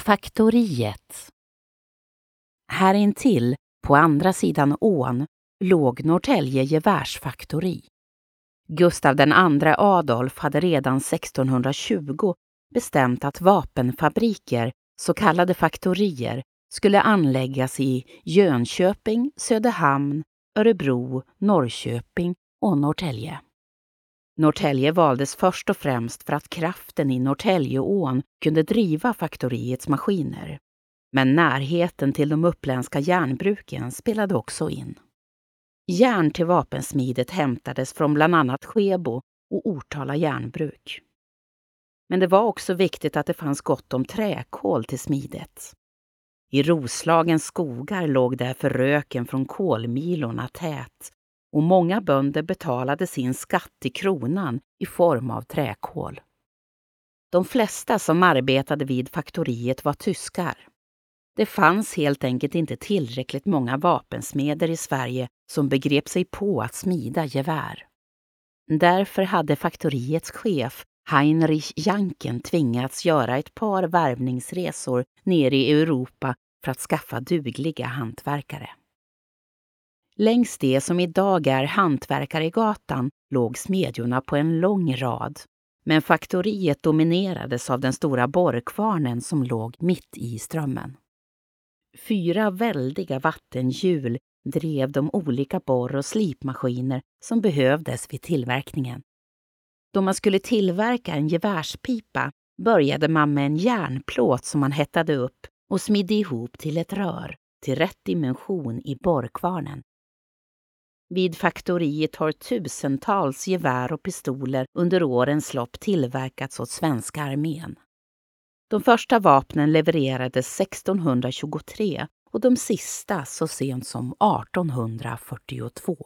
Faktoriet Här intill, på andra sidan ån, låg Norrtälje gevärsfaktori. Gustav II Adolf hade redan 1620 bestämt att vapenfabriker, så kallade faktorier, skulle anläggas i Jönköping, Söderhamn, Örebro, Norrköping och Norrtälje. Norrtälje valdes först och främst för att kraften i Norrtäljeån kunde driva faktoriets maskiner. Men närheten till de uppländska järnbruken spelade också in. Järn till vapensmidet hämtades från bland annat Skebo och Ortala järnbruk. Men det var också viktigt att det fanns gott om träkol till smidet. I Roslagens skogar låg därför röken från kolmilorna tät och många bönder betalade sin skatt till kronan i form av träkol. De flesta som arbetade vid faktoriet var tyskar. Det fanns helt enkelt inte tillräckligt många vapensmeder i Sverige som begrep sig på att smida gevär. Därför hade faktoriets chef Heinrich Janken tvingats göra ett par värvningsresor ner i Europa för att skaffa dugliga hantverkare. Längs det som idag är Hantverkaregatan låg smedjorna på en lång rad. Men faktoriet dominerades av den stora borrkvarnen som låg mitt i strömmen. Fyra väldiga vattenhjul drev de olika borr och slipmaskiner som behövdes vid tillverkningen. Då man skulle tillverka en gevärspipa började man med en järnplåt som man hettade upp och smidde ihop till ett rör till rätt dimension i borrkvarnen. Vid faktoriet har tusentals gevär och pistoler under årens lopp tillverkats åt svenska armén. De första vapnen levererades 1623 och de sista så sent som 1842.